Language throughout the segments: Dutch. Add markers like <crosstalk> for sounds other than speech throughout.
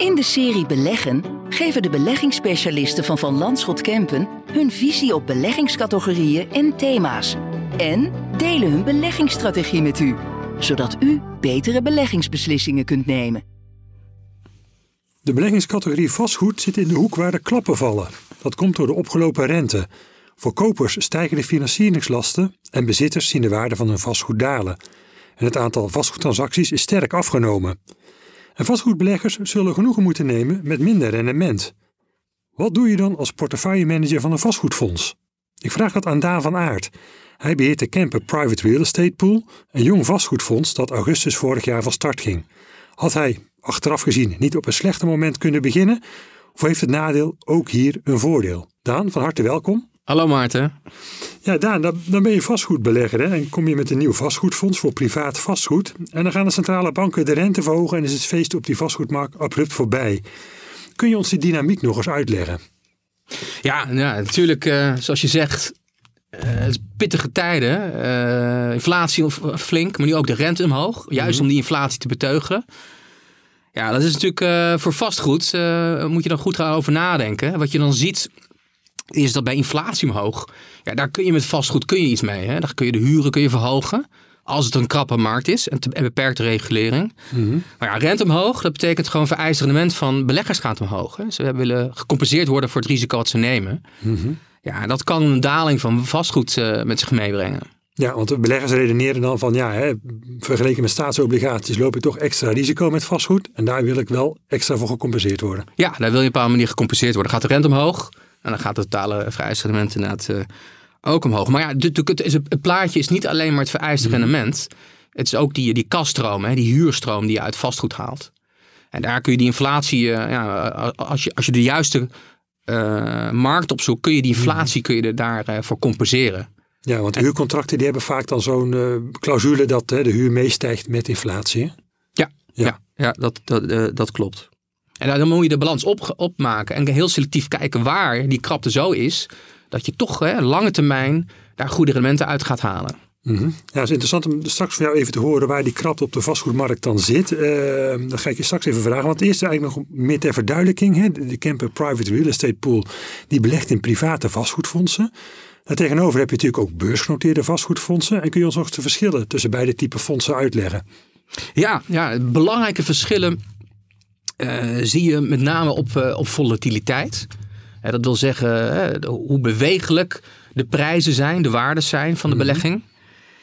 In de serie Beleggen geven de beleggingsspecialisten van Van Landschot Kempen hun visie op beleggingscategorieën en thema's. En delen hun beleggingsstrategie met u, zodat u betere beleggingsbeslissingen kunt nemen. De beleggingscategorie vastgoed zit in de hoek waar de klappen vallen. Dat komt door de opgelopen rente. Voor kopers stijgen de financieringslasten en bezitters zien de waarde van hun vastgoed dalen. En het aantal vastgoedtransacties is sterk afgenomen. En vastgoedbeleggers zullen genoegen moeten nemen met minder rendement. Wat doe je dan als portefeuillemanager van een vastgoedfonds? Ik vraag dat aan Daan van Aert. Hij beheert de Kemper Private Real Estate Pool, een jong vastgoedfonds dat augustus vorig jaar van start ging. Had hij, achteraf gezien, niet op een slechter moment kunnen beginnen? Of heeft het nadeel ook hier een voordeel? Daan, van harte welkom. Hallo Maarten. Ja, Daan, dan, dan ben je vastgoedbelegger hè? en kom je met een nieuw vastgoedfonds voor privaat vastgoed. En dan gaan de centrale banken de rente verhogen en is het feest op die vastgoedmarkt abrupt voorbij. Kun je ons die dynamiek nog eens uitleggen? Ja, ja natuurlijk, uh, zoals je zegt, uh, het is pittige tijden. Uh, inflatie flink, maar nu ook de rente omhoog. Juist mm om die inflatie te beteugelen. Ja, dat is natuurlijk voor vastgoed, moet je dan goed gaan over nadenken. Wat je dan ziet is dat bij inflatie omhoog, ja, daar kun je met vastgoed kun je iets mee. Hè? Daar kun je de huren kun je verhogen. Als het een krappe markt is en, te, en beperkte regulering. Mhm. Maar ja, rente omhoog, dat betekent gewoon vereist rendement van beleggers gaat omhoog. Hè? Ze willen gecompenseerd worden voor het risico wat ze nemen. Mhm. Ja, dat kan een daling van vastgoed uh, met zich meebrengen. Ja, want de beleggers redeneren dan van ja, hè, vergeleken met staatsobligaties loop ik toch extra risico met vastgoed. En daar wil ik wel extra voor gecompenseerd worden. Ja, daar wil je op een bepaalde manier gecompenseerd worden. Gaat de rente omhoog, en dan gaat het totale vereiste rendement inderdaad uh, ook omhoog. Maar ja, het, het, plaatje is niet alleen maar het vereiste Mhm. rendement. Het is ook die, die kaststroom, hè, die huurstroom die je uit vastgoed haalt. En daar kun je die inflatie, uh, ja, als, je, als je de juiste uh, markt opzoekt, kun je die inflatie kun je er daarvoor compenseren. Ja, want huurcontracten die hebben vaak dan zo'n clausule dat de huur meestijgt met inflatie. Ja, ja. ja, ja dat, dat, dat klopt. En dan moet je de balans op, opmaken en heel selectief kijken waar die krapte zo is, dat je toch hè, lange termijn daar goede rendementen uit gaat halen. Mm -hmm. Ja, het is interessant om straks van jou even te horen waar die krapte op de vastgoedmarkt dan zit. Uh, dat ga ik je straks even vragen. Want eerst eigenlijk nog meer ter verduidelijking. Hè. De Kemper Private Real Estate Pool die belegt in private vastgoedfondsen. Daartegenover heb je natuurlijk ook beursgenoteerde vastgoedfondsen. En kun je ons nog de verschillen tussen beide typen fondsen uitleggen? Ja, ja belangrijke verschillen zie je met name op, uh, op volatiliteit. Dat wil zeggen hoe bewegelijk de prijzen zijn, de waarden zijn van de Mhm. belegging.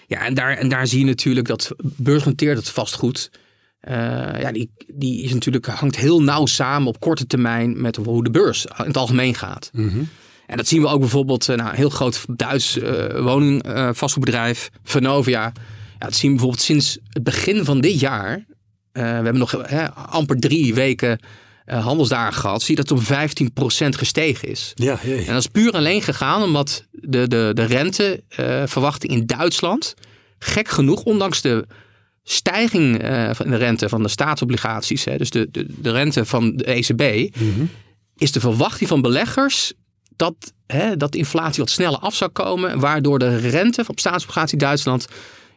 Ja, en daar, en daar zie je natuurlijk dat beursgenoteerd het vastgoed. ja, die, die is natuurlijk, hangt heel nauw samen op korte termijn met hoe de beurs in het algemeen gaat. Mm -hmm. En dat zien we ook bijvoorbeeld, nou, een heel groot Duits woning vastgoedbedrijf, Venovia. Ja, dat zien we bijvoorbeeld sinds het begin van dit jaar. Uh, we hebben nog hè, amper drie weken uh, handelsdagen gehad. Zie je dat het om 15% gestegen is. Ja, jee. En dat is puur alleen gegaan omdat de, de, de renteverwachting uh, in Duitsland, gek genoeg, ondanks de stijging uh, van de rente van de staatsobligaties, hè, dus de, de, de rente van de ECB, mm -hmm. is de verwachting van beleggers dat, hè, dat de inflatie wat sneller af zou komen, waardoor de rente op staatsobligatie Duitsland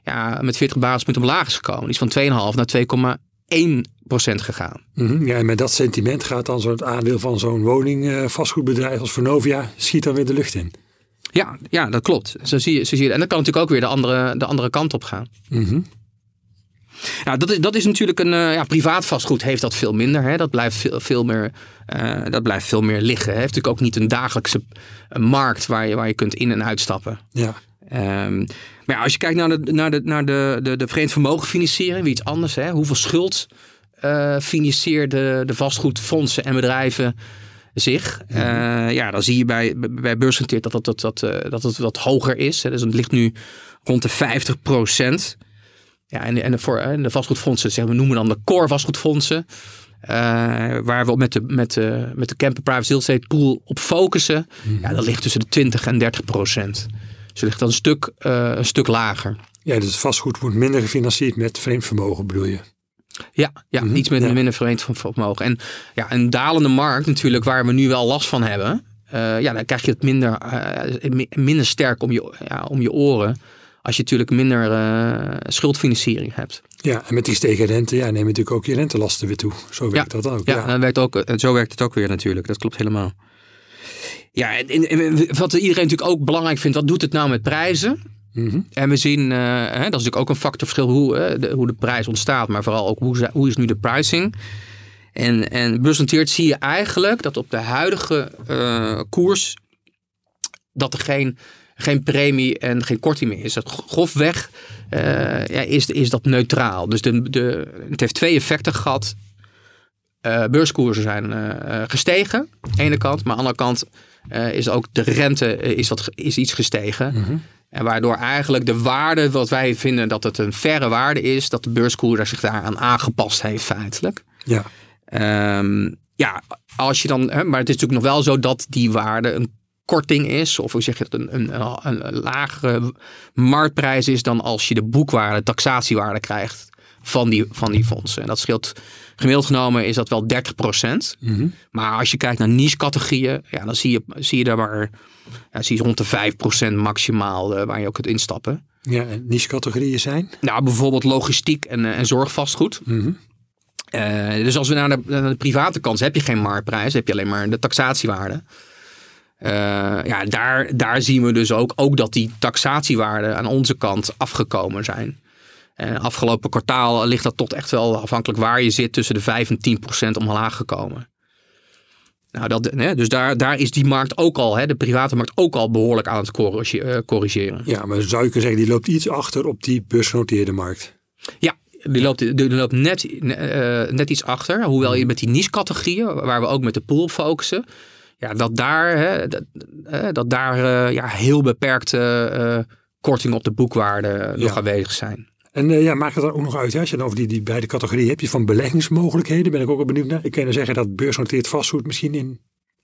ja, met 40 basispunten omlaag is gekomen. Die is van 2,5 naar 2,1 procent gegaan. Mm -hmm. Ja, en met dat sentiment gaat dan zo'n aandeel van zo'n woning uh, vastgoedbedrijf als Vonovia schiet dan weer de lucht in. Ja, ja dat klopt. Zo zie je, zo zie je. En dat kan natuurlijk ook weer de andere, de andere kant op gaan. Mm -hmm. Ja, dat is, dat is natuurlijk een uh, ja, privaat vastgoed heeft dat veel minder. Hè. Dat, blijft veel, veel meer, uh, dat blijft veel meer liggen. Heeft natuurlijk ook niet een dagelijkse markt waar je, waar je kunt in- en uitstappen. Ja. Um, maar ja, als je kijkt naar de, naar de, naar de, de, de vreemd vermogen financieren, weer iets anders. Hè? Hoeveel schuld uh, financieerden de vastgoedfondsen en bedrijven zich? Uh, ja, dan zie je bij, bij beursgenoteerd dat, dat, dat, dat, uh, dat het wat hoger is. Hè? Dus het ligt nu rond de 50 procent. Ja, en, en voor en de vastgoedfondsen, zeg, we noemen dan de core vastgoedfondsen. waar we met de, met, de, met de Camper Private Real Estate Pool op focussen. Mhm. Ja, dat ligt tussen de 20 en 30 procent. Dus ligt dan een stuk, uh, een stuk lager. Ja, dus vastgoed wordt minder gefinancierd met vreemd vermogen, bedoel je? Ja, ja Mhm, iets met ja. minder vreemd vermogen. En ja, een dalende markt natuurlijk, waar we nu wel last van hebben. Uh, ja, dan krijg je het minder, uh, minder sterk om je, ja, om je oren als je natuurlijk minder uh, schuldfinanciering hebt. Ja, en met die stegen rente ja, neem je natuurlijk ook je rentelasten weer toe. Zo werkt ja, dat ook. Ja, ja. En werkt ook, zo werkt het ook weer natuurlijk. Dat klopt helemaal. Ja, en, wat iedereen natuurlijk ook belangrijk vindt, wat doet het nou met prijzen? Mm En we zien, uh, hè, dat is natuurlijk ook een factorverschil hoe, uh, de, hoe de prijs ontstaat, maar vooral ook hoe, hoe is nu de pricing. En, en beursnoteerd zie je eigenlijk dat op de huidige uh, koers dat er geen, geen premie en geen korting meer is. Dat grofweg ja, is, is dat neutraal. Dus de, de, het heeft twee effecten gehad. beurskoersen zijn gestegen, aan de ene kant, maar aan de andere kant is ook de rente is, wat, is iets gestegen. Mhm. En waardoor eigenlijk de waarde, wat wij vinden dat het een verre waarde is, dat de beurskoers zich daaraan aangepast heeft feitelijk. Ja. Um, ja, als je dan, hè, maar het is natuurlijk nog wel zo dat die waarde een korting is, of hoe zeg je het, een, een, een, lagere marktprijs is dan als je de boekwaarde, taxatiewaarde krijgt van die, van die fondsen. En dat scheelt, gemiddeld genomen is dat wel 30 procent. Mhm. Maar als je kijkt naar niche-categorieën, ja, dan zie je, zie je daar maar ja, zie je rond de 5% maximaal uh, waar je ook kunt instappen. Ja, en niche-categorieën zijn? Nou, bijvoorbeeld logistiek en, uh, en zorgvastgoed. Mm uh, dus als we naar de, naar de, private kant heb je geen marktprijs, heb je alleen maar de taxatiewaarde. ja, daar, daar zien we dus ook, ook dat die taxatiewaarden aan onze kant afgekomen zijn. En afgelopen kwartaal ligt dat tot echt wel afhankelijk waar je zit tussen de 5 en 10 procent omlaag gekomen. Nou, dat, hè, dus daar, daar is die markt ook al, hè, de private markt ook al behoorlijk aan het corrigeren. Ja, maar zou je kunnen zeggen, die loopt iets achter op die beursgenoteerde markt? Ja, die loopt, die loopt net, uh, net iets achter. Hoewel je met die niche-categorieën, waar we ook met de pool focussen, ja, dat daar, hè, dat, dat daar uh, ja, heel beperkte uh, kortingen op de boekwaarde nog aanwezig zijn. En uh, ja, maakt het dan ook nog uit, hè? als je dan over die, die beide categorieën hebt, je van beleggingsmogelijkheden, ben ik ook wel benieuwd naar. Ik kan zeggen dat beursgenoteerd vastgoed misschien in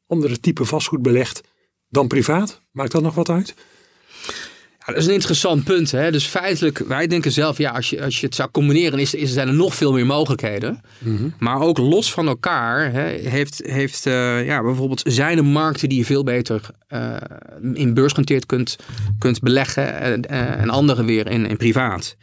andere type vastgoed belegt dan privaat. Maakt dat nog wat uit? Ja, dat is een interessant punt. Hè? Dus feitelijk, wij denken zelf, ja, als je, als je het zou combineren, is, is, zijn er nog veel meer mogelijkheden. Mm -hmm. Maar ook los van elkaar hè, heeft, heeft uh, ja, bijvoorbeeld zijn er markten die je veel beter uh, in beursgenoteerd kunt, kunt beleggen en, en andere weer in, in privaat.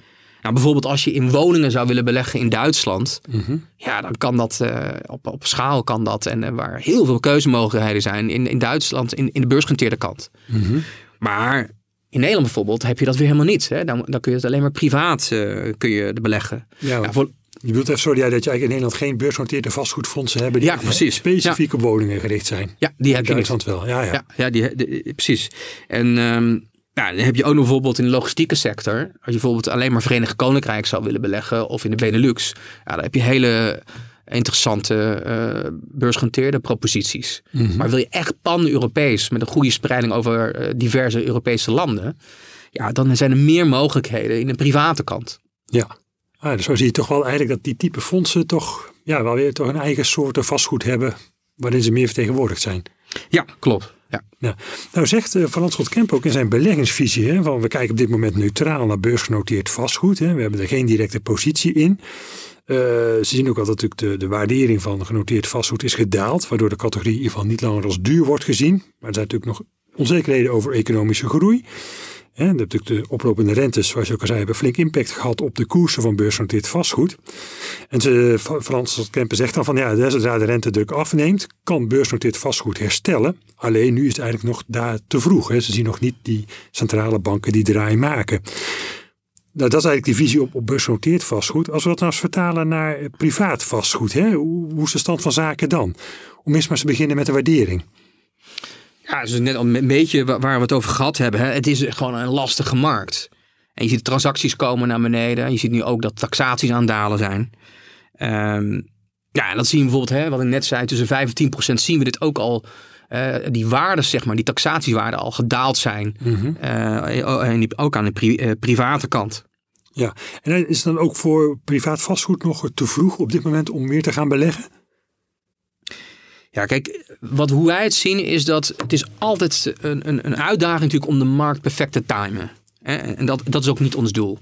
Nou, bijvoorbeeld als je in woningen zou willen beleggen in Duitsland, mm -hmm. ja, dan kan dat uh, op, op schaal kan dat. En uh, waar heel veel keuzemogelijkheden zijn in, in Duitsland, in, in de beursgenoteerde kant. Mm -hmm. Maar in Nederland bijvoorbeeld heb je dat weer helemaal niet. Hè? Dan, dan kun je het alleen maar privaat uh, kun je beleggen. Ja, ja, voor, je bedoelt even, sorry, dat je eigenlijk in Nederland geen beursgenoteerde vastgoedfondsen hebben die ja, precies. specifiek ja. op woningen gericht zijn. Ja, die heb in je niet. Duitsland wel. Ja, ja. ja, ja die, die, precies. En um, ja, dan heb je ook nog bijvoorbeeld in de logistieke sector. Als je bijvoorbeeld alleen maar Verenigd Koninkrijk zou willen beleggen of in de Benelux. Ja, dan heb je hele interessante uh, beursgenoteerde proposities. Mm -hmm. Maar wil je echt pan-Europees met een goede spreiding over uh, diverse Europese landen. Ja, dan zijn er meer mogelijkheden in de private kant. Ja, ah, dus zo zie je toch wel eigenlijk dat die type fondsen toch, ja, wel weer toch een eigen soort vastgoed hebben. Waarin ze meer vertegenwoordigd zijn. Ja, klopt. Ja. Nou zegt uh, Van Landschot Kemp ook in zijn beleggingsvisie, hè, van we kijken op dit moment neutraal naar beursgenoteerd vastgoed. Hè, we hebben er geen directe positie in. Uh, ze zien ook al dat natuurlijk de, de waardering van genoteerd vastgoed is gedaald, waardoor de categorie in ieder geval niet langer als duur wordt gezien. Maar er zijn natuurlijk nog onzekerheden over economische groei. Hè, natuurlijk de oplopende rentes, zoals je ook al zei, hebben flink impact gehad op de koersen van beursgenoteerd vastgoed. En ze, Frans Kempen zegt dan van ja, zodra de rentedruk afneemt, kan beursgenoteerd vastgoed herstellen. Alleen nu is het eigenlijk nog daar te vroeg. Ze zien nog niet die centrale banken die draai maken. Nou, dat is eigenlijk die visie op, op beursgenoteerd vastgoed. Als we dat nou eens vertalen naar privaat vastgoed, hoe, hoe is de stand van zaken dan? Om eerst maar te beginnen met de waardering. Ja, dus net al een beetje waar we het over gehad hebben. Hè. Het is gewoon een lastige markt. En je ziet transacties komen naar beneden. En je ziet nu ook dat taxaties aan het dalen zijn. Um, ja, en dat zien we bijvoorbeeld, hè, wat ik net zei, tussen 5 en 10 procent zien we dit ook al. Uh, die waarden, zeg maar, die taxatiewaarden al gedaald zijn. Mm -hmm. uh, en die, ook aan de pri uh, private kant. Ja, en is het dan ook voor privaat vastgoed nog te vroeg op dit moment om weer te gaan beleggen? Ja, kijk, wat, hoe wij het zien is dat het is altijd een, een, een uitdaging natuurlijk om de markt perfect te timen. En dat, dat is ook niet ons doel.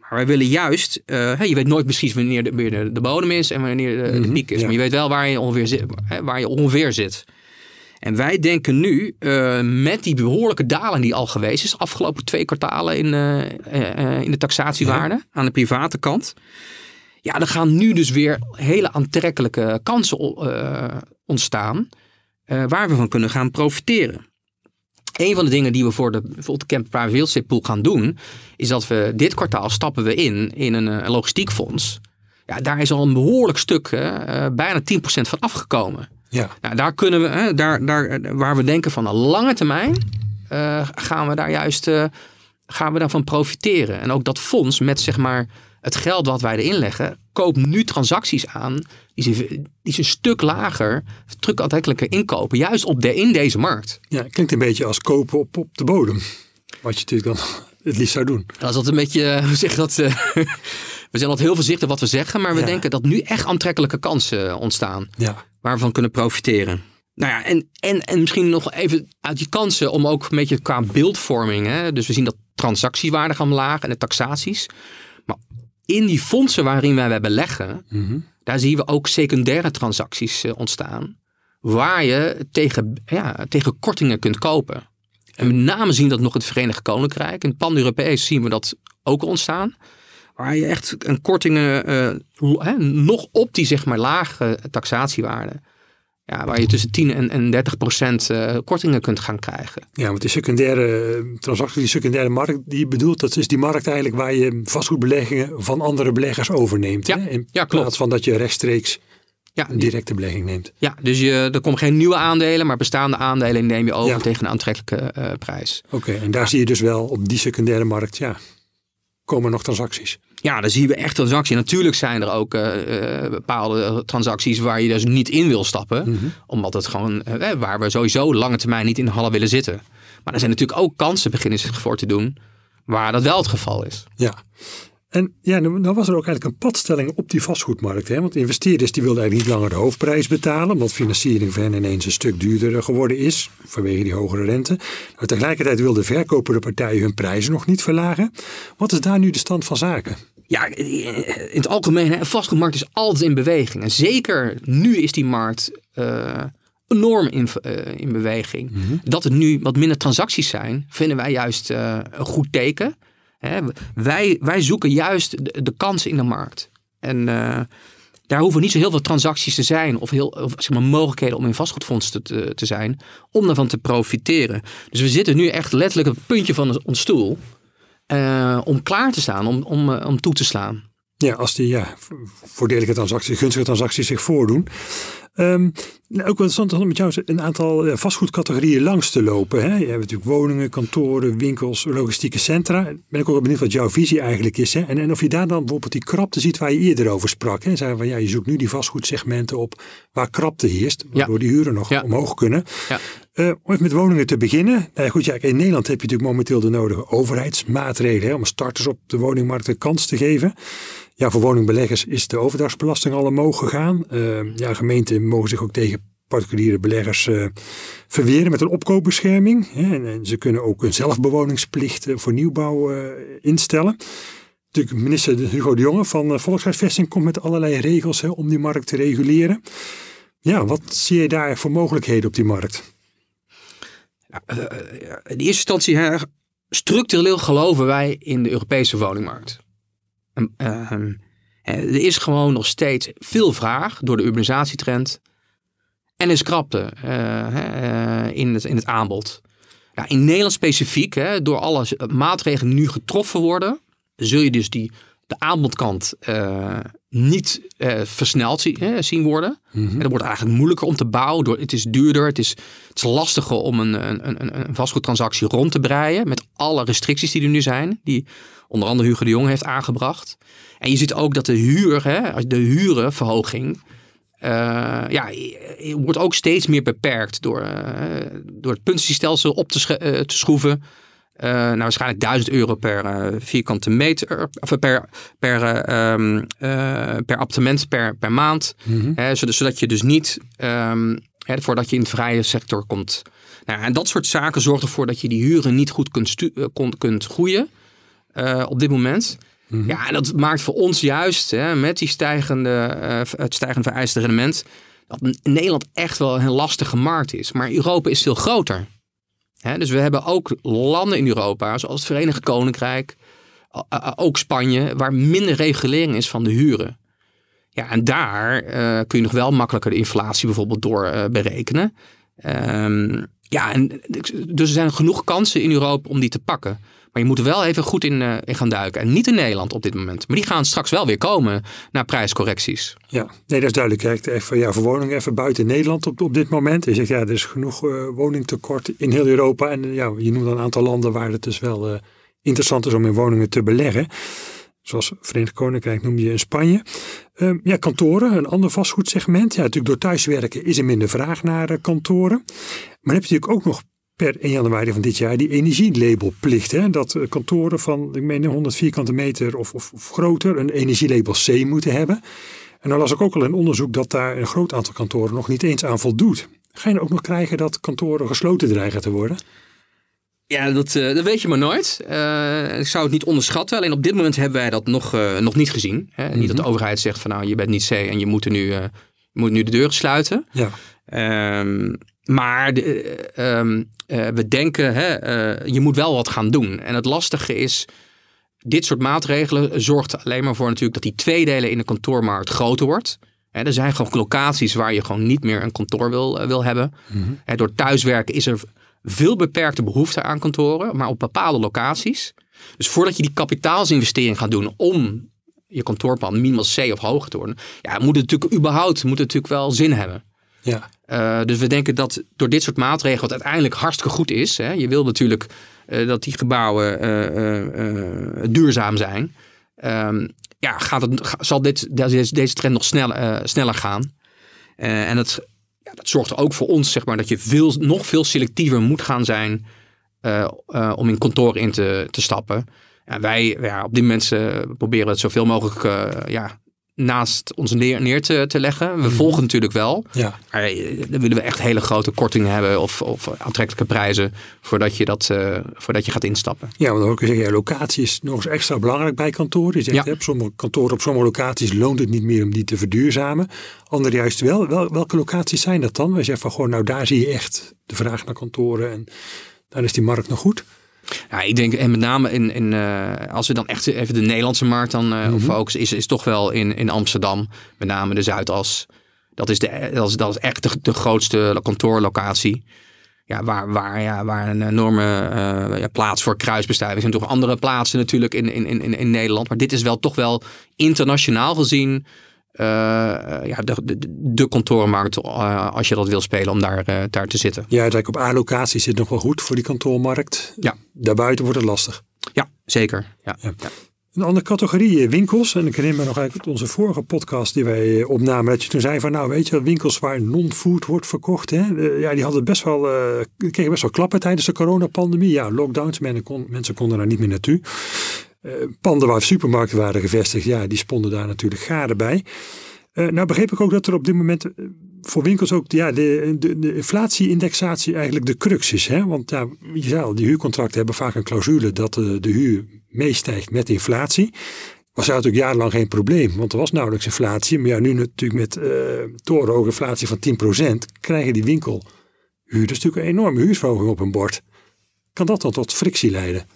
Maar wij willen juist, uh, je weet nooit precies wanneer de, de, de bodem is en wanneer de, de piek is. ja. Maar je weet wel waar je ongeveer zit. Waar je ongeveer zit. En wij denken nu, uh, met die behoorlijke daling die al geweest is, afgelopen twee kwartalen in, uh, in de taxatiewaarde aan de private kant. Ja, er gaan nu dus weer hele aantrekkelijke kansen ontstaan waar we van kunnen gaan profiteren. Een van de dingen die we voor de, bijvoorbeeld de Camp Private Real Estate Pool gaan doen, is dat we dit kwartaal stappen we in in een, een logistiek fonds. Ja, daar is al een behoorlijk stuk, uh, bijna 10% van afgekomen. Ja. Nou, daar kunnen we, hè, daar, daar, waar we denken van een lange termijn, gaan we daar juist gaan we daarvan profiteren. En ook dat fonds met zeg maar het geld wat wij erin leggen, koopt nu transacties aan die ze, die ze een stuk lager, stuk aantrekkelijker inkopen, juist op de, in deze markt. Ja, klinkt een beetje als kopen op, op de bodem. Wat je natuurlijk dan <laughs> het liefst zou doen. Dat is dat een beetje, <laughs> hoe zeg dat? <laughs> we zijn altijd heel voorzichtig wat we zeggen, maar we ja. denken dat nu echt aantrekkelijke kansen ontstaan. Ja. Waar we van kunnen profiteren. Nou ja, en, en, en misschien nog even uit die kansen om ook een beetje qua beeldvorming. Hè? Dus we zien dat transactiewaarde gaan omlaag en de taxaties. In die fondsen waarin wij beleggen, mm -hmm. daar zien we ook secundaire transacties uh, ontstaan. Waar je tegen, ja, tegen kortingen kunt kopen. En met name zien we dat nog het Verenigd Koninkrijk. In pan-Europees zien we dat ook ontstaan. Waar je echt een kortingen uh, nog op die zeg maar lage taxatiewaarde. Ja, waar je tussen 10 en, en 30 procent uh, kortingen kunt gaan krijgen. Ja, want die secundaire transactie, die secundaire markt die je bedoelt, dat is die markt eigenlijk waar je vastgoedbeleggingen van andere beleggers overneemt. Ja, hè? In ja, plaats van dat je rechtstreeks ja, een directe belegging neemt. Ja, dus je, er komen geen nieuwe aandelen, maar bestaande aandelen neem je over ja. tegen een aantrekkelijke uh, prijs. Oké, okay, en daar zie je dus wel op die secundaire markt, ja, komen nog transacties. Ja, dan zien we echt transacties. Natuurlijk zijn er ook uh, uh, bepaalde transacties waar je dus niet in wil stappen. Mm -hmm. Omdat het gewoon, uh, waar we sowieso lange termijn niet in hadden willen zitten. Maar er zijn natuurlijk ook kansen beginnen zich voor te doen waar dat wel het geval is. Ja. En ja, dan was er ook eigenlijk een padstelling op die vastgoedmarkt. Hè? Want investeerders die wilden eigenlijk niet langer de hoofdprijs betalen. Omdat financiering voor hen ineens een stuk duurder geworden is. Vanwege die hogere rente. Maar tegelijkertijd wilden verkopende partijen hun prijzen nog niet verlagen. Wat is daar nu de stand van zaken? Ja, in het algemeen, een vastgoedmarkt is altijd in beweging. En zeker nu is die markt uh, enorm in, uh, in beweging. Mm -hmm. Dat er nu wat minder transacties zijn, vinden wij juist uh, een goed teken. Wij, wij zoeken juist de, kansen in de markt. En daar hoeven niet zo heel veel transacties te zijn of, heel, of zeg maar, mogelijkheden om in vastgoedfondsen te, te zijn, om daarvan te profiteren. Dus we zitten nu echt letterlijk op het puntje van ons stoel. Uh, om klaar te staan, om, om, uh, om toe te slaan. Ja, als die ja, voordelige transacties, gunstige transacties zich voordoen. Um, nou, ook wel interessant om met jou een aantal vastgoedcategorieën langs te lopen. Hè? Je hebt natuurlijk woningen, kantoren, winkels, logistieke centra. Ben ik ook wel benieuwd wat jouw visie eigenlijk is. Hè? En, en of je daar dan bijvoorbeeld die krapte ziet waar je eerder over sprak. Hè? Zeggen van ja, je zoekt nu die vastgoedsegmenten op waar krapte heerst. Waardoor ja. die huren nog ja. omhoog kunnen. Ja. Uh, om even met woningen te beginnen. Nou, goed, ja, in Nederland heb je natuurlijk momenteel de nodige overheidsmaatregelen. Hè, om starters op de woningmarkt een kans te geven. Ja, voor woningbeleggers is de overdrachtsbelasting al omhoog gegaan. Uh, ja, gemeenten mogen zich ook tegen particuliere beleggers uh, verweren met een opkoopbescherming. Hè, en, ze kunnen ook een zelfbewoningsplicht voor nieuwbouw uh, instellen. Natuurlijk, minister Hugo de Jonge van Volkshuisvesting komt met allerlei regels hè, om die markt te reguleren. Ja, wat zie je daar voor mogelijkheden op die markt? in eerste instantie, structureel geloven wij in de Europese woningmarkt. Uh, er is gewoon nog steeds veel vraag door de urbanisatietrend. En is krapte uh, in, het, in het aanbod. Ja, in Nederland specifiek, hè, door alle maatregelen die nu getroffen worden, zul je dus die, de aanbodkant uh, niet uh, versneld zie, hè, zien worden. Mm -hmm. Het wordt eigenlijk moeilijker om te bouwen. Door, het is duurder, het is, het is lastiger om een, een, een, een vastgoedtransactie rond te breien. Met alle restricties die er nu zijn. Die onder andere Hugo de Jong heeft aangebracht. En je ziet ook dat de huur, hè, de hurenverhoging... Uh, ja, wordt ook steeds meer beperkt door, uh, door het puntenstelsel op te, uh, te schroeven. Nou, waarschijnlijk 1000 euro per vierkante meter, of per, per, um, uh, per appartement per, per maand. Mm -hmm. hè, zodat, zodat, je dus niet, um, hè, voordat je in de vrije sector komt. Nou, en dat soort zaken zorgt ervoor dat je die huren niet goed kunt, kunt, kunt groeien op dit moment. Mm -hmm. Ja, en dat maakt voor ons juist, hè, met die stijgende, het stijgende vereiste rendement, dat Nederland echt wel een lastige markt is. Maar Europa is veel groter. Hè, dus we hebben ook landen in Europa, zoals het Verenigd Koninkrijk, ook Spanje, waar minder regulering is van de huren. Ja, en daar uh, kun je nog wel makkelijker de inflatie bijvoorbeeld door berekenen. Um, ja, en, dus er zijn genoeg kansen in Europa om die te pakken. Maar je moet er wel even goed in, uh, in, gaan duiken. En niet in Nederland op dit moment. Maar die gaan straks wel weer komen naar prijscorrecties. Ja, nee, dat is duidelijk. Kijk, even, ja, voor woningen even buiten Nederland op, op dit moment. Je zegt, ja, er is genoeg uh, woningtekort in heel Europa. En ja, je noemt een aantal landen waar het dus wel interessant is om in woningen te beleggen. Zoals Verenigd Koninkrijk noem je in Spanje. Uh, ja, kantoren, een ander vastgoedsegment. Ja, natuurlijk door thuiswerken is er minder vraag naar kantoren. Maar dan heb je natuurlijk ook nog per 1 januari van dit jaar die energielabelplicht. Hè? Dat uh, kantoren van, ik meen 100 vierkante meter of, of, of, groter een energielabel C moeten hebben. En dan las ik ook al een onderzoek dat daar een groot aantal kantoren nog niet eens aan voldoet. Ga je ook nog krijgen dat kantoren gesloten dreigen te worden? Ja, dat, uh, dat weet je maar nooit. Uh, ik zou het niet onderschatten. Alleen op dit moment hebben wij dat nog, uh, nog niet gezien. Hè? Niet dat de mhm. overheid zegt van nou, je bent niet C en je moet, er nu, je moet nu de deuren sluiten. Ja. Um, maar de, um, we denken, hè, je moet wel wat gaan doen. En het lastige is, dit soort maatregelen zorgt alleen maar voor natuurlijk dat die tweedelen in de kantoormarkt groter wordt. er zijn gewoon locaties waar je gewoon niet meer een kantoor wil, wil hebben. Mm -hmm. door thuiswerken is er veel beperkte behoefte aan kantoren, maar op bepaalde locaties. Dus voordat je die kapitaalsinvestering gaat doen om je kantoorplan minimaal C of hoger te worden, ja, moet het natuurlijk überhaupt moet het natuurlijk wel zin hebben. Ja. Uh, dus we denken dat door dit soort maatregelen, wat uiteindelijk hartstikke goed is, hè, je wil natuurlijk uh, dat die gebouwen uh, duurzaam zijn, um, ja, gaat het, zal dit, deze, deze trend nog sneller, sneller gaan. en het ja, dat zorgt ook voor ons, zeg maar, dat je veel, nog veel selectiever moet gaan zijn om in kantoor in te, te stappen. En wij, ja, op dit moment proberen het zoveel mogelijk ja, naast ons neer, neer te, te leggen. We mhm. volgen natuurlijk wel. Ja. Maar eh, dan willen we echt hele grote kortingen hebben of, of aantrekkelijke prijzen voordat je, dat, uh, voordat je gaat instappen. Ja, want dan ook zeggen, ja, locatie is nog eens extra belangrijk bij kantoren. Je zegt, ja. op sommige kantoren, op sommige locaties loont het niet meer om die te verduurzamen. Andere juist wel. wel welke locaties zijn dat dan? We zeggen van gewoon, nou daar zie je echt de vraag naar kantoren en dan is die markt nog goed. Ja, ik denk, en met name in, in uh, als we dan echt even de Nederlandse markt dan uh, mm focussen, is, is toch wel in, in Amsterdam, met name de Zuidas. Dat is, de, dat is, dat is echt de, de grootste kantoorlocatie. Ja, waar, waar, ja, waar een enorme uh, ja, plaats voor kruisbestuiving. Zijn toch andere plaatsen natuurlijk in, in, in, in Nederland. Maar dit is wel toch wel internationaal gezien uh, ja, de, de, de kantoormarkt, uh, als je dat wil spelen, om daar, uh, daar te zitten. Ja, op A-locatie zit nog wel goed voor die kantoormarkt. Ja. Daarbuiten wordt het lastig. Ja, zeker. Ja. ja. Een andere categorie, winkels. En ik herinner me nog eigenlijk onze vorige podcast die wij opnamen. Dat je toen zei van nou weet je winkels waar non-food wordt verkocht. Hè? ja, die hadden best wel, kregen best wel klappen tijdens de coronapandemie. Ja, lockdowns, kon, mensen konden daar niet meer naartoe. Uh, panden waar supermarkten waren gevestigd, ja, die sponden daar natuurlijk gade bij. Uh, nou begreep ik ook dat er op dit moment eh, voor winkels ook ja, de, de, eigenlijk de crux is. Hè? Want ja, die huurcontracten hebben vaak een clausule dat de, de huur meestijgt met inflatie. Was natuurlijk jarenlang geen probleem, want er was nauwelijks inflatie. Maar nu natuurlijk met uh, torenhoge inflatie van 10% krijgen die winkelhuurders natuurlijk een enorme huursverhoging op hun bord. Kan dat dan tot frictie leiden?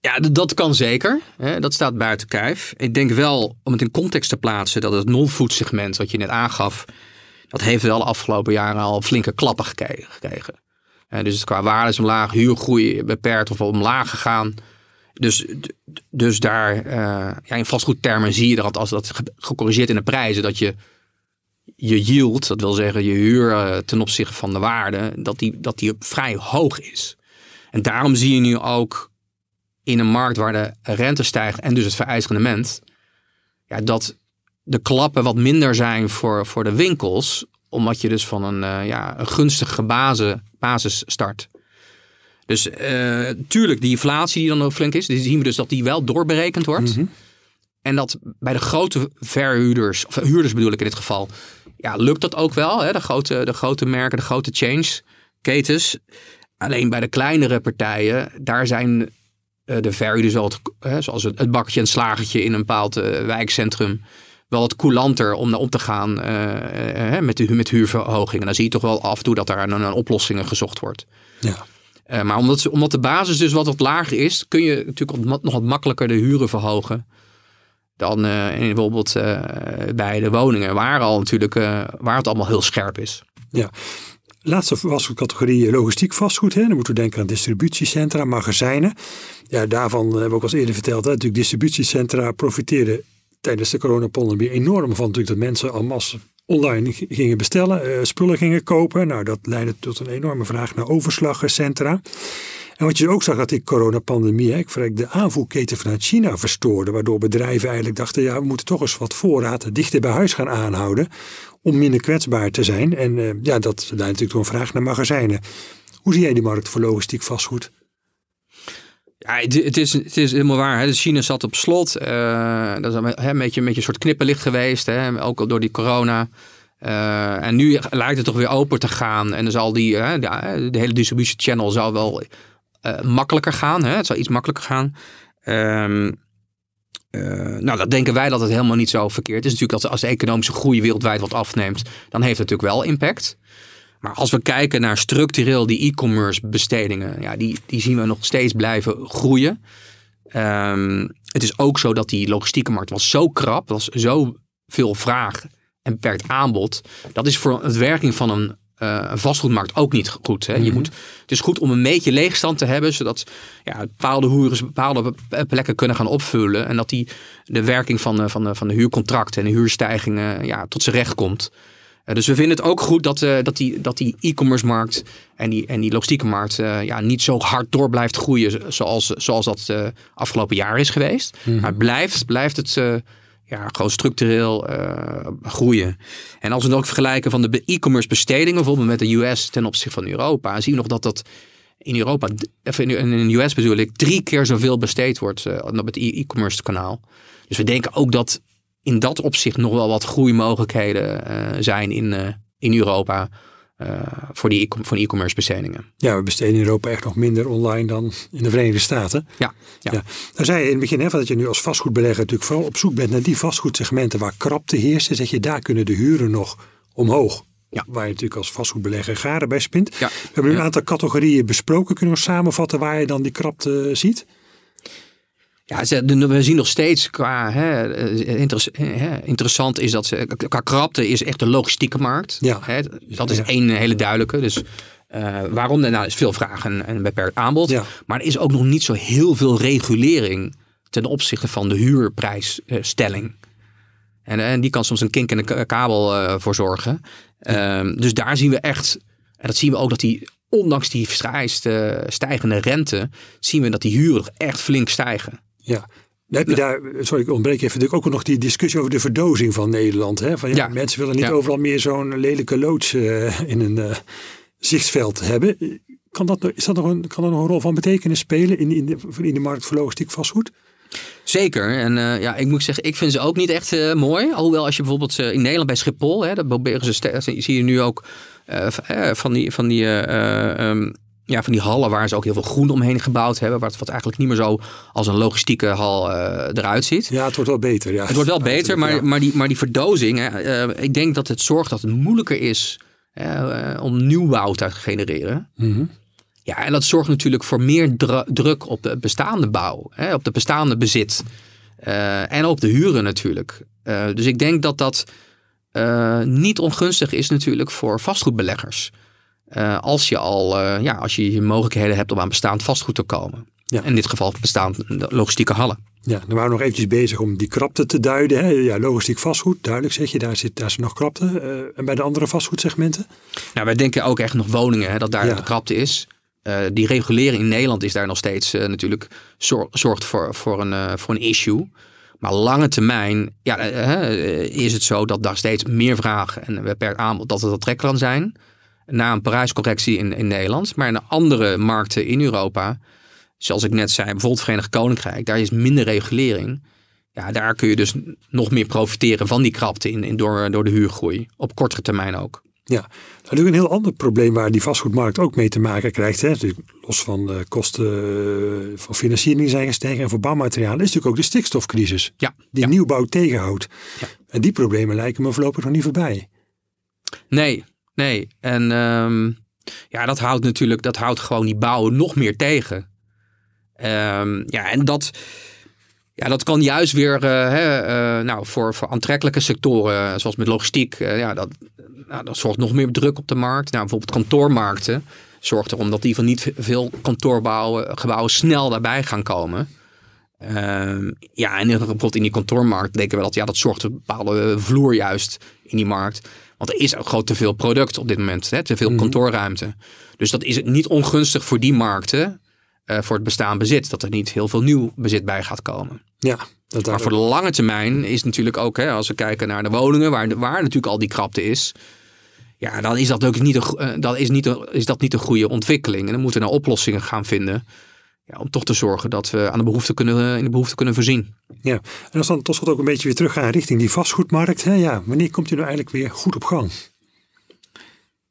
Ja, dat kan zeker. Dat staat buiten kijf. Ik denk wel, om het in context te plaatsen, dat het non-food segment, wat je net aangaf, dat heeft wel de afgelopen jaren al flinke klappen gekregen. Dus qua waarde is omlaag, huurgroei beperkt of omlaag gegaan. Dus, dus daar, uh, ja, in vastgoedtermen zie je dat als dat gecorrigeerd in de prijzen, dat je je yield, dat wil zeggen je huur uh, ten opzichte van de waarde, dat die, dat die vrij hoog is. En daarom zie je nu ook in een markt waar de rente stijgt en dus het vereist rendement, ja, dat de klappen wat minder zijn voor, voor de winkels, omdat je dus van een, uh, ja, een gunstige basis, basis start. Dus uh, tuurlijk, die inflatie die dan ook flink is, die zien we dus dat die wel doorberekend wordt. Mhm. En dat bij de grote verhuurders, of huurders bedoel ik in dit geval, ja, lukt dat ook wel. Hè? De, grote, de grote merken, de grote chains, ketens. Alleen bij de kleinere partijen, daar zijn eh, de verhuurders, zoals het, het bakketje en slagertje in een bepaald eh, wijkcentrum wel wat coulanter om om te gaan met, de, met huurverhogingen. Dan zie je toch wel af en toe dat daar naar oplossingen gezocht wordt. Ja. Uh, maar omdat, omdat de basis dus wat wat lager is, kun je natuurlijk nog wat makkelijker de huren verhogen. Dan uh, bijvoorbeeld bij de woningen, waar, al natuurlijk, waar het allemaal heel scherp is. Ja. Laatste vastgoedcategorie logistiek vastgoed. Hè. Dan moeten we denken aan distributiecentra, magazijnen. Ja, daarvan hebben we ook al eerder verteld. Hè. Natuurlijk distributiecentra profiteerden tijdens de coronapandemie enorm van natuurlijk dat mensen al massa online gingen bestellen, uh, spullen gingen kopen. Nou, dat leidde tot een enorme vraag naar overslagcentra. En wat je ook zag, dat die coronapandemie eigenlijk de aanvoerketen vanuit China verstoorde. Waardoor bedrijven eigenlijk dachten, ja, we moeten toch eens wat voorraad dichter bij huis gaan aanhouden. Om minder kwetsbaar te zijn. En uh, ja, dat leidt natuurlijk tot een vraag naar magazijnen. Hoe zie jij die markt voor logistiek vastgoed? Ja, het, is, het is helemaal waar. Hè. China zat op slot. Uh, dat is een, beetje, een beetje een soort knipperlicht geweest. Hè. Ook door die corona. Uh, en nu lijkt het toch weer open te gaan. En dan zal die, uh, de, hele distributiechannel zou wel makkelijker gaan. Hè. Het zou iets makkelijker gaan. Um, nou, dat denken wij dat het helemaal niet zo verkeerd is. Natuurlijk als, als de economische groei wereldwijd wat afneemt, dan heeft het natuurlijk wel impact. Maar als we kijken naar structureel die e-commerce bestedingen, ja, die, die zien we nog steeds blijven groeien. Um, het is ook zo dat die logistieke markt was zo krap, was zo veel vraag en beperkt aanbod. Dat is voor het werking van een, uh, een vastgoedmarkt ook niet goed. Hè? Je mhm. moet, het is goed om een beetje leegstand te hebben, zodat ja, bepaalde huurders bepaalde plekken kunnen gaan opvullen. En dat die de werking van de, van de, van de huurcontracten en de huurstijgingen ja, tot zijn recht komt. Eh, dus we vinden het ook goed dat, uh, dat die dat die e-commerce markt en die, en die logistieke markt ja, niet zo hard door blijft groeien zoals, zoals dat afgelopen jaar is geweest. Mhm. Maar blijft, blijft het ja, gewoon structureel groeien. En als we het ook vergelijken van de e-commerce bestedingen, bijvoorbeeld met de US ten opzichte van Europa, zien we nog dat dat in Europa, in, in de US bedoel ik, drie keer zoveel besteed wordt op het e-commerce kanaal. Dus we denken ook dat in dat opzicht nog wel wat groeimogelijkheden uh, zijn in, in Europa. Uh, voor die e- e-commerce bestedingen. Ja, we besteden in Europa echt nog minder online dan in de Verenigde Staten. Ja. ja. ja. Nou zei je in het begin hè, dat je nu als vastgoedbelegger natuurlijk vooral op zoek bent naar die vastgoedsegmenten waar krapte heerst. Zeg je, daar kunnen de huren nog omhoog. Ja. Waar je natuurlijk als vastgoedbelegger garen bij spint. Ja. We hebben nu een aantal categorieën besproken. Kunnen we samenvatten waar je dan die krapte ziet? Ja, we zien nog steeds qua hè, interessant is dat ze, qua krapte is echt de logistieke markt. Ja. Hè, dat is één hele duidelijke. Dus uh, waarom? Nou, is veel vraag en, en beperkt aanbod. Ja. Maar er is ook nog niet zo heel veel regulering ten opzichte van de huurprijsstelling. En, en die kan soms een kink in de kabel uh, voor zorgen. Uh, dus daar zien we echt, en dat zien we ook dat die, ondanks die stijgende rente, zien we dat die huren echt flink stijgen. Ja. Dan heb je daar, sorry, ik ontbreek even, natuurlijk ook nog die discussie over de verdozing van Nederland. Hè? Van, ja, Mensen willen niet overal meer zo'n lelijke loods uh, in een uh, zichtsveld hebben. Kan dat, is dat nog een, kan dat nog een rol van betekenis spelen in, in, de, in de markt voor logistiek vastgoed? Zeker. En uh, ja, ik moet zeggen, ik vind ze ook niet echt uh, mooi. Alhoewel als je bijvoorbeeld uh, in Nederland bij Schiphol, hè, dat proberen ze, zie je nu ook van die, van die um, ja, van die hallen waar ze ook heel veel groen omheen gebouwd hebben. Wat, wat eigenlijk niet meer zo als een logistieke hal uh, eruit ziet. Ja, het wordt wel beter. Ja. Het wordt wel beter, maar, maar, die, maar die verdozing. Uh, ik denk dat het zorgt dat het moeilijker is uh, om nieuwbouw te genereren. Mm Ja, en dat zorgt natuurlijk voor meer druk op de bestaande bouw. Hè, op de bestaande bezit. en op de huren natuurlijk. dus ik denk dat dat niet ongunstig is natuurlijk voor vastgoedbeleggers. Uh, als je al uh, ja, als je mogelijkheden hebt om aan bestaand vastgoed te komen. Ja. In dit geval bestaand logistieke hallen. Ja, dan waren we nog eventjes bezig om die krapte te duiden. Hè? Ja, logistiek vastgoed, duidelijk zeg je, daar zit, daar zit nog krapte. Uh, en bij de andere vastgoedsegmenten? Nou, wij denken ook echt nog woningen, hè, dat daar de krapte is. die regulering in Nederland is daar nog steeds natuurlijk zorgt voor, voor, een, voor een issue. Maar lange termijn ja, is het zo dat daar steeds meer vragen en per aanbod dat het aantrekkelijk kan zijn na een prijscorrectie in, in Nederland. Maar in de andere markten in Europa, zoals ik net zei, bijvoorbeeld Verenigd Koninkrijk, daar is minder regulering. Ja, daar kun je dus nog meer profiteren van die krapte in, in door, door de huurgroei. Op kortere termijn ook. Ja, natuurlijk een heel ander probleem waar die vastgoedmarkt ook mee te maken krijgt. Hè. Natuurlijk, los van de kosten van financiering zijn gestegen en voor bouwmaterialen, is natuurlijk ook de stikstofcrisis. Ja, die ja. nieuwbouw tegenhoudt. Ja. En die problemen lijken me voorlopig nog niet voorbij. Nee, nee. En ehm, ja, dat houdt natuurlijk, dat houdt gewoon die bouwen nog meer tegen. Ehm, ja, en dat, ja, dat kan juist weer eh, hè, eh, nou, voor, voor aantrekkelijke sectoren, zoals met logistiek, eh, ja, dat, nou, dat zorgt nog meer druk op de markt. Nou, bijvoorbeeld kantoormarkten zorgt erom dat die van niet veel kantoorgebouwen gebouwen snel daarbij gaan komen. Ehm, ja, en bijvoorbeeld in die kantoormarkt denken we dat ja, dat zorgt een bepaalde vloer juist in die markt. Want er is ook gewoon te veel product op dit moment, hè, te veel kantoorruimte. Dus dat is niet ongunstig voor die markten, eh, voor het bestaan bezit, dat er niet heel veel nieuw bezit bij gaat komen. Ja, dat Maar voor de lange termijn is natuurlijk ook, hè, als we kijken naar de woningen, waar, waar natuurlijk al die krapte is. Ja, dan is dat ook niet een, eh, dan is niet een, is dat niet een goede ontwikkeling. En dan moeten we naar oplossingen gaan vinden. Ja, om toch te zorgen dat we aan de behoefte kunnen, in de behoefte kunnen voorzien. Ja, en als we dan tot slot ook een beetje weer teruggaan richting die vastgoedmarkt. Hè, ja, wanneer komt die nou eigenlijk weer goed op gang?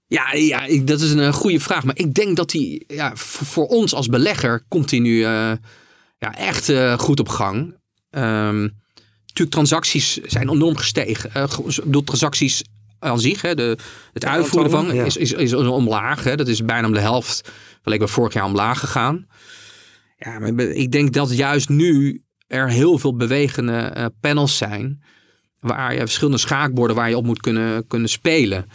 Ja, ja ik, dat is een eh, goede vraag. Maar ik denk dat die ja, voor, voor ons als belegger komt die nu eh, ja, echt eh, goed op gang. Ehm, natuurlijk, transacties zijn enorm gestegen. Ik bedoel, transacties aan zich, hè, de, het uitvoeren van ja. is, is, is omlaag. Hè. Dat is bijna om de helft, gelijk bij vorig jaar omlaag gegaan. Ja, maar ik denk dat juist nu er heel veel bewegende eh, panels zijn. Waar je verschillende schaakborden waar je op moet kunnen, kunnen spelen.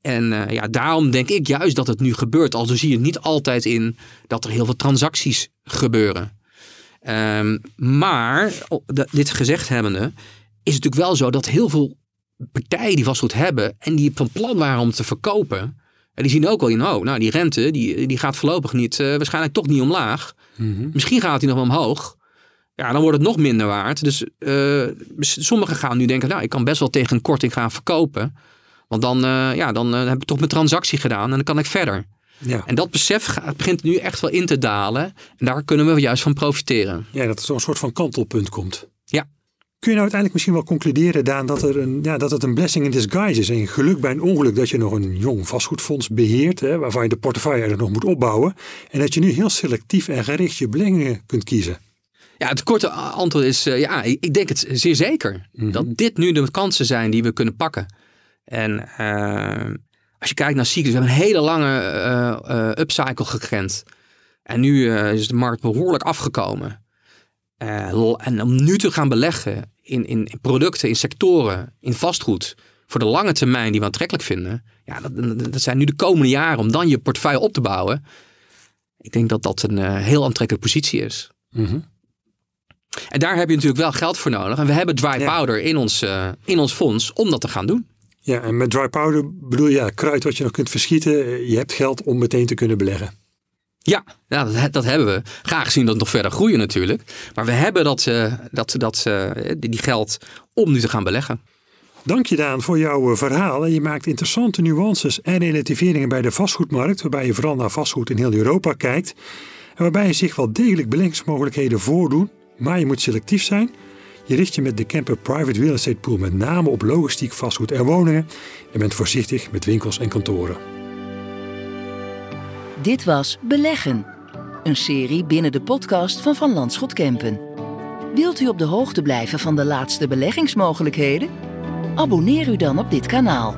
En eh, ja, daarom denk ik juist dat het nu gebeurt. Al zie je het niet altijd in dat er heel veel transacties gebeuren. Ehm, maar, dit gezegd hebbende, is het natuurlijk wel zo dat heel veel partijen die vastgoed hebben en die van plan waren om te verkopen, en die zien ook wel in, oh, nou die rente die, die gaat voorlopig niet, eh, waarschijnlijk toch niet omlaag. Misschien gaat die nog wel omhoog. Ja, dan wordt het nog minder waard. Dus eh, sommigen gaan nu denken, nou, ik kan best wel tegen een korting gaan verkopen. Want dan, eh, ja, dan heb ik toch mijn transactie gedaan en dan kan ik verder. Ja, En dat besef gaat, begint nu echt wel in te dalen. En daar kunnen we juist van profiteren. ja dat er zo'n soort van kantelpunt komt. Kun je nou uiteindelijk misschien wel concluderen, Daan, dat, er een, ja, dat het een blessing in disguise is. En geluk bij een ongeluk dat je nog een jong vastgoedfonds beheert, hè, waarvan je de portefeuille eigenlijk nog moet opbouwen. En dat je nu heel selectief en gericht je beleggingen kunt kiezen. Ja, het korte antwoord is eh, ja, ik denk het zeer zeker. Dat dit nu de kansen zijn die we kunnen pakken. En eh, als je kijkt naar cyclus, we hebben een hele lange eh, upcycle gekend. En nu is de markt behoorlijk afgekomen. En om nu te gaan beleggen in, in, producten, in sectoren, in vastgoed, voor de lange termijn die we aantrekkelijk vinden, ja, dat, dat zijn nu de komende jaren om dan je portefeuille op te bouwen. Ik denk dat dat een eh, heel aantrekkelijke positie is. En daar heb je natuurlijk wel geld voor nodig. En we hebben dry Ja. powder in ons, eh, in ons fonds om dat te gaan doen. Ja, en met dry powder bedoel je ja, kruid wat je nog kunt verschieten. Je hebt geld om meteen te kunnen beleggen. Ja, ja dat, dat hebben we. Graag zien dat nog verder groeien natuurlijk. Maar we hebben dat, eh, dat, dat, eh, die geld om nu te gaan beleggen. Dank je Daan voor jouw eh, verhaal. Je maakt interessante nuances en relativeringen bij de vastgoedmarkt, waarbij je vooral naar vastgoed in heel Europa kijkt. En waarbij je zich wel degelijk beleggingsmogelijkheden voordoen, maar je moet selectief zijn. Je richt je met de Camper Private Real Estate Pool met name op logistiek, vastgoed en woningen. En bent voorzichtig met winkels en kantoren. Dit was Beleggen, een serie binnen de podcast van Van Landschot Kempen. Wilt u op de hoogte blijven van de laatste beleggingsmogelijkheden? Abonneer u dan op dit kanaal.